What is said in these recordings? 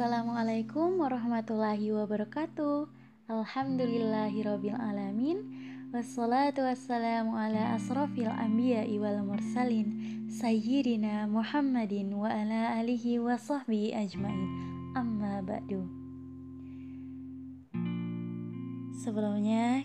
Assalamualaikum warahmatullahi wabarakatuh. Alhamdulillahirabbil alamin Wassalatu wassalamu ala asrafil anbiya wal mursalin Sayyidina Muhammadin wa ala alihi wa sahbihi ajmain. Amma ba'du. Sebelumnya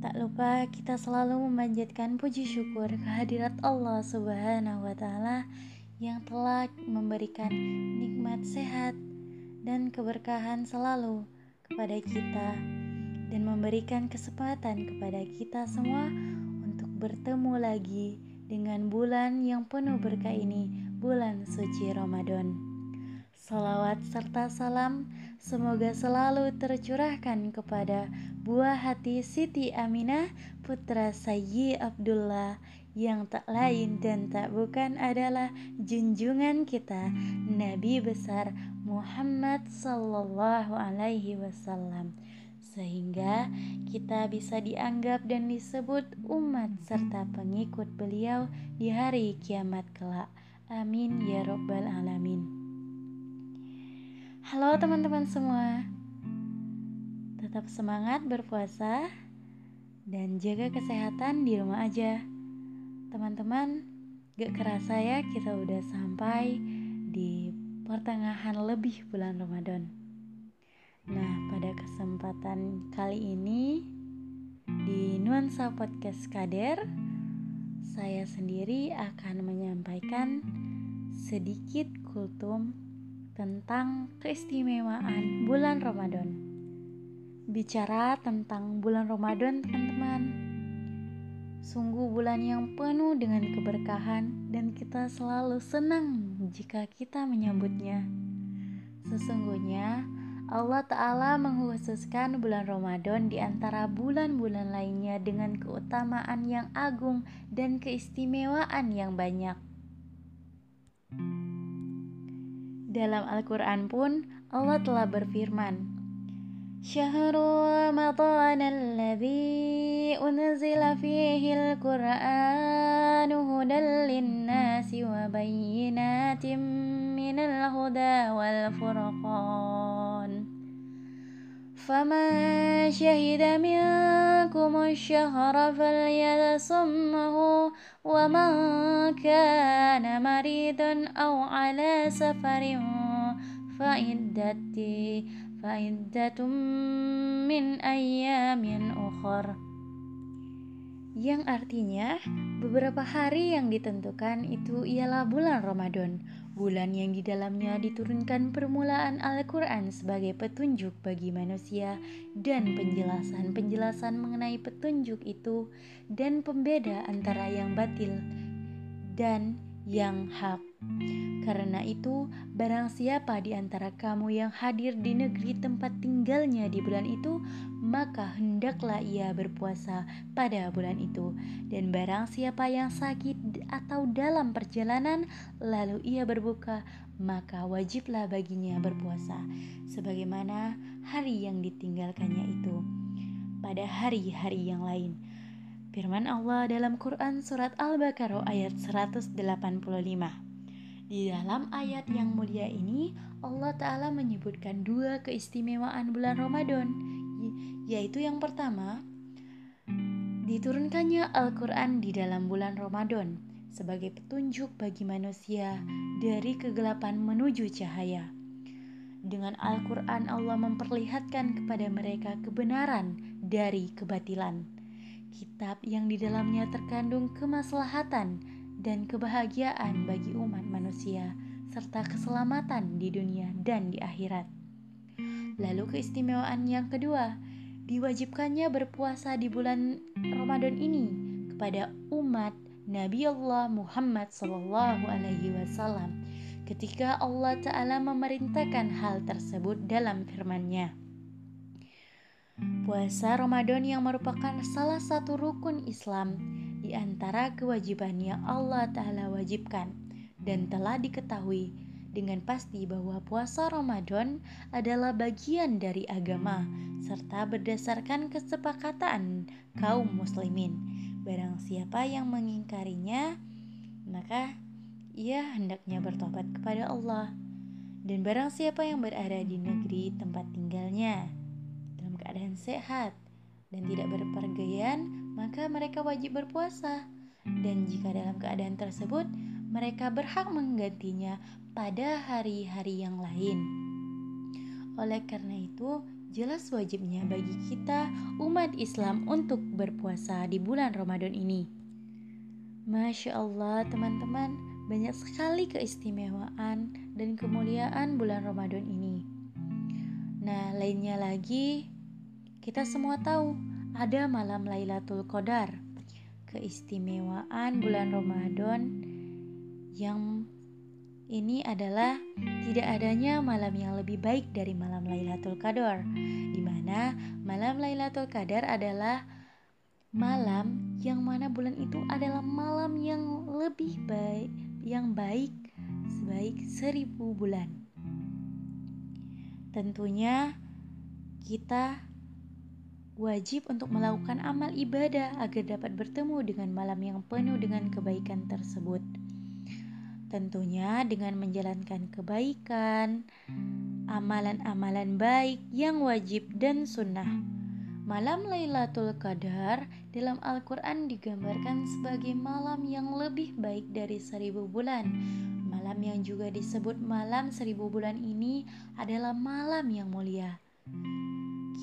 Tak lupa kita selalu memanjatkan puji syukur kehadirat Allah Subhanahu wa taala yang telah memberikan nikmat sehat dan keberkahan selalu kepada kita dan memberikan kesempatan kepada kita semua untuk bertemu lagi dengan bulan yang penuh berkah ini, bulan suci Ramadan. Salawat serta salam semoga selalu tercurahkan kepada buah hati Siti Aminah putra Sayyi Abdullah yang tak lain dan tak bukan adalah junjungan kita Nabi besar Muhammad sallallahu alaihi wasallam sehingga kita bisa dianggap dan disebut umat serta pengikut beliau di hari kiamat kelak. Amin ya robbal alamin. Halo teman-teman semua. Tetap semangat berpuasa dan jaga kesehatan di rumah aja. Teman-teman, gak kerasa ya kita udah sampai di pertengahan lebih bulan Ramadan. Nah, pada kesempatan kali ini di Nuansa Podcast Kader, saya sendiri akan menyampaikan sedikit kultum tentang keistimewaan bulan Ramadan. Bicara tentang bulan Ramadan, teman-teman Sungguh bulan yang penuh dengan keberkahan dan kita selalu senang jika kita menyambutnya. Sesungguhnya Allah Ta'ala mengkhususkan bulan Ramadan di antara bulan-bulan lainnya dengan keutamaan yang agung dan keistimewaan yang banyak. Dalam Al-Quran pun Allah telah berfirman, شهر رمضان الذي أنزل فيه القرآن هدى للناس من الهدى والفرقان. فمن شهد منكم الشهر فليصمه ومن كان مريضا أو على سفر فعدة فعدة من أيام أخر. Yang artinya beberapa hari yang ditentukan itu ialah bulan Ramadan, bulan yang di dalamnya diturunkan permulaan Al-Quran sebagai petunjuk bagi manusia dan penjelasan-penjelasan mengenai petunjuk itu dan pembeda antara yang batil dan yang hak. Karena itu, barang siapa di antara kamu yang hadir di negeri tempat tinggalnya di bulan itu, maka hendaklah ia berpuasa pada bulan itu. Dan barang siapa yang sakit atau dalam perjalanan, lalu ia berbuka, maka wajiblah baginya berpuasa, sebagaimana hari yang ditinggalkannya itu pada hari-hari yang lain. Firman Allah dalam Quran Surat Al-Baqarah ayat 185 Di dalam ayat yang mulia ini Allah Ta'ala menyebutkan dua keistimewaan bulan Ramadan Yaitu yang pertama Diturunkannya Al-Quran di dalam bulan Ramadan Sebagai petunjuk bagi manusia dari kegelapan menuju cahaya. Dengan Al-Quran Allah memperlihatkan kepada mereka kebenaran dari kebatilan kitab yang di dalamnya terkandung kemaslahatan dan kebahagiaan bagi umat manusia serta keselamatan di dunia dan di akhirat. Lalu keistimewaan yang kedua, diwajibkannya berpuasa di bulan Ramadan ini kepada umat Nabi Allah Muhammad Sallallahu Alaihi Wasallam ketika Allah Ta'ala memerintahkan hal tersebut dalam firman-Nya. Puasa Ramadan yang merupakan salah satu rukun Islam di antara kewajibannya Allah Ta'ala wajibkan dan telah diketahui dengan pasti bahwa puasa Ramadan adalah bagian dari agama serta berdasarkan kesepakatan kaum muslimin. Barang siapa yang mengingkarinya, maka ia hendaknya bertobat kepada Allah. Dan barang siapa yang berada di negeri tempat tinggalnya keadaan sehat dan tidak berpergian, maka mereka wajib berpuasa. Dan jika dalam keadaan tersebut mereka berhak menggantinya pada hari-hari yang lain. Oleh karena itu, jelas wajibnya bagi kita umat Islam untuk berpuasa di bulan Ramadan ini. Masya Allah teman-teman, banyak sekali keistimewaan dan kemuliaan bulan Ramadan ini. Nah, lainnya lagi, kita semua tahu ada malam Lailatul Qadar. Keistimewaan bulan Ramadan yang ini adalah tidak adanya malam yang lebih baik dari malam Lailatul Qadar, di mana malam Lailatul Qadar adalah malam yang mana bulan itu adalah malam yang lebih baik, yang baik sebaik seribu bulan. Tentunya kita wajib untuk melakukan amal ibadah agar dapat bertemu dengan malam yang penuh dengan kebaikan tersebut. Tentunya dengan menjalankan kebaikan, amalan-amalan baik yang wajib dan sunnah. Malam Lailatul Qadar dalam Al-Quran digambarkan sebagai malam yang lebih baik dari seribu bulan. Malam yang juga disebut malam seribu bulan ini adalah malam yang mulia.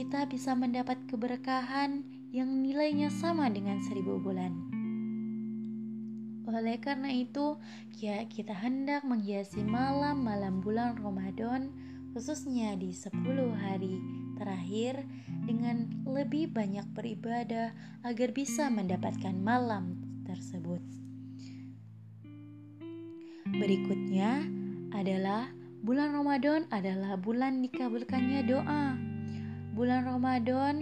Kita bisa mendapat keberkahan yang nilainya sama dengan seribu bulan. Oleh karena itu, ya kita hendak menghiasi malam-malam bulan Ramadan khususnya di 10 hari terakhir dengan lebih banyak beribadah agar bisa mendapatkan malam tersebut. Berikutnya adalah bulan Ramadan adalah bulan dikabulkannya doa. Bulan Ramadan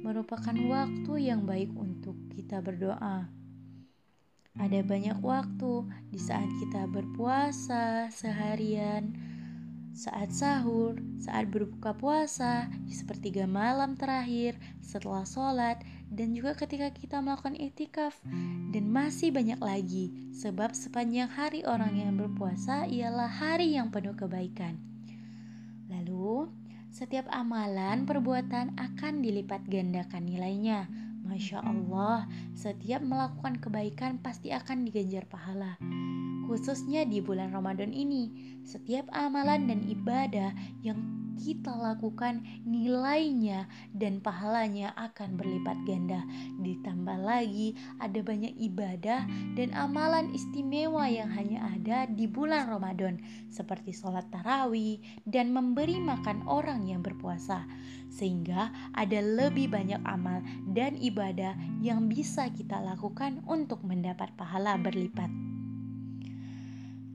merupakan waktu yang baik untuk kita berdoa ada banyak waktu di saat kita berpuasa seharian, saat sahur, saat berbuka puasa, di sepertiga malam terakhir, setelah sholat, dan juga ketika kita melakukan itikaf, dan masih banyak lagi, sebab sepanjang hari orang yang berpuasa ialah hari yang penuh kebaikan. Lalu, setiap amalan perbuatan akan dilipat gandakan nilainya Masya Allah, setiap melakukan kebaikan pasti akan diganjar pahala. Khususnya di bulan Ramadan ini, setiap amalan dan ibadah yang kita lakukan nilainya dan pahalanya akan berlipat ganda. Ditambah lagi ada banyak ibadah dan amalan istimewa yang hanya ada di bulan Ramadan seperti sholat tarawih dan memberi makan orang yang berpuasa. Sehingga ada lebih banyak amal dan ibadah yang bisa kita lakukan untuk mendapat pahala berlipat.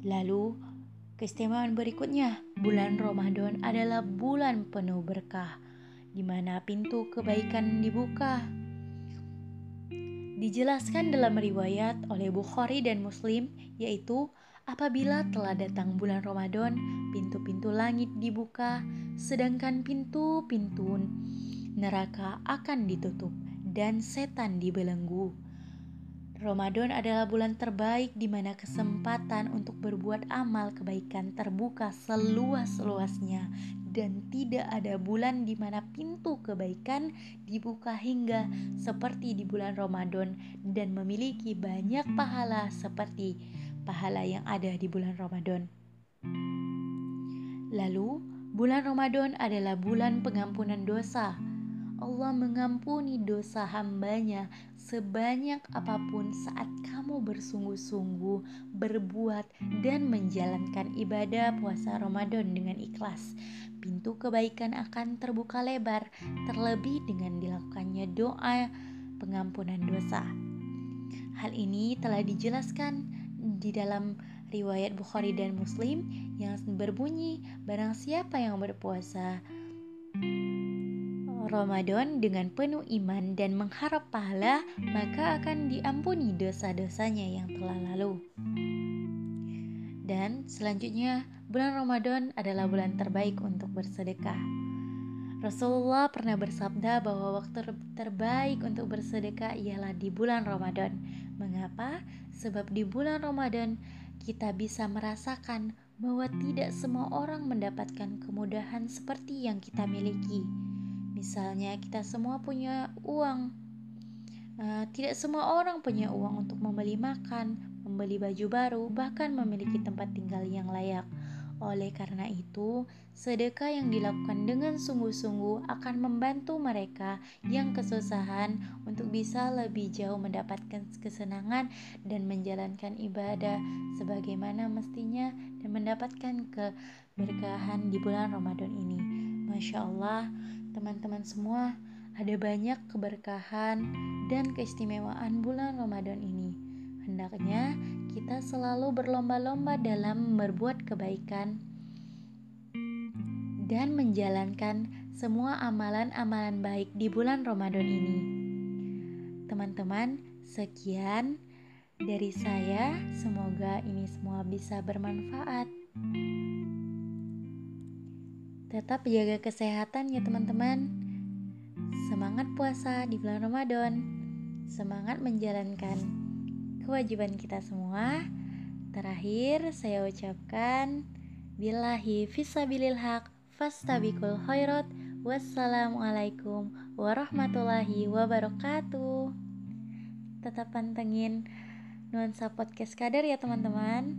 Lalu Keistimewaan berikutnya, bulan Ramadan adalah bulan penuh berkah, di mana pintu kebaikan dibuka. Dijelaskan dalam riwayat oleh Bukhari dan Muslim, yaitu apabila telah datang bulan Ramadan, pintu-pintu langit dibuka, sedangkan pintu-pintu neraka akan ditutup dan setan dibelenggu. Ramadan adalah bulan terbaik di mana kesempatan untuk berbuat amal kebaikan terbuka seluas-luasnya dan tidak ada bulan di mana pintu kebaikan dibuka hingga seperti di bulan Ramadan dan memiliki banyak pahala seperti pahala yang ada di bulan Ramadan. Lalu, bulan Ramadan adalah bulan pengampunan dosa Allah mengampuni dosa hambanya sebanyak apa pun saat kamu bersungguh-sungguh berbuat dan menjalankan ibadah puasa Ramadan dengan ikhlas. Pintu kebaikan akan terbuka lebar, terlebih dengan dilakukannya doa pengampunan dosa. Hal ini telah dijelaskan di dalam riwayat Bukhari dan Muslim yang berbunyi barang siapa yang berpuasa Ramadan dengan penuh iman dan mengharap pahala, maka akan diampuni dosa-dosanya yang telah lalu. Dan selanjutnya, bulan Ramadan adalah bulan terbaik untuk bersedekah. Rasulullah pernah bersabda bahwa waktu terbaik untuk bersedekah ialah di bulan Ramadan. Mengapa? Sebab di bulan Ramadan kita bisa merasakan bahwa tidak semua orang mendapatkan kemudahan seperti yang kita miliki. Misalnya, kita semua punya uang. Uh, tidak semua orang punya uang untuk membeli makan, membeli baju baru, bahkan memiliki tempat tinggal yang layak. Oleh karena itu, sedekah yang dilakukan dengan sungguh-sungguh akan membantu mereka yang kesusahan untuk bisa lebih jauh mendapatkan kesenangan dan menjalankan ibadah sebagaimana mestinya dan mendapatkan keberkahan di bulan Ramadan ini. Masya Allah, teman-teman semua, ada banyak keberkahan dan keistimewaan bulan Ramadan ini. Hendaknya kita selalu berlomba-lomba dalam berbuat kebaikan dan menjalankan semua amalan-amalan baik di bulan Ramadan ini. Teman-teman, sekian dari saya. Semoga ini semua bisa bermanfaat. Tetap jaga kesehatan ya teman-teman. Semangat puasa di bulan Ramadan. Semangat menjalankan kewajiban kita semua. Terakhir, saya ucapkan billahi fisabilil haq fastabikul khairat. Wassalamualaikum warahmatullahi wabarakatuh. Tetap pantengin nuansa podcast kader ya teman-teman.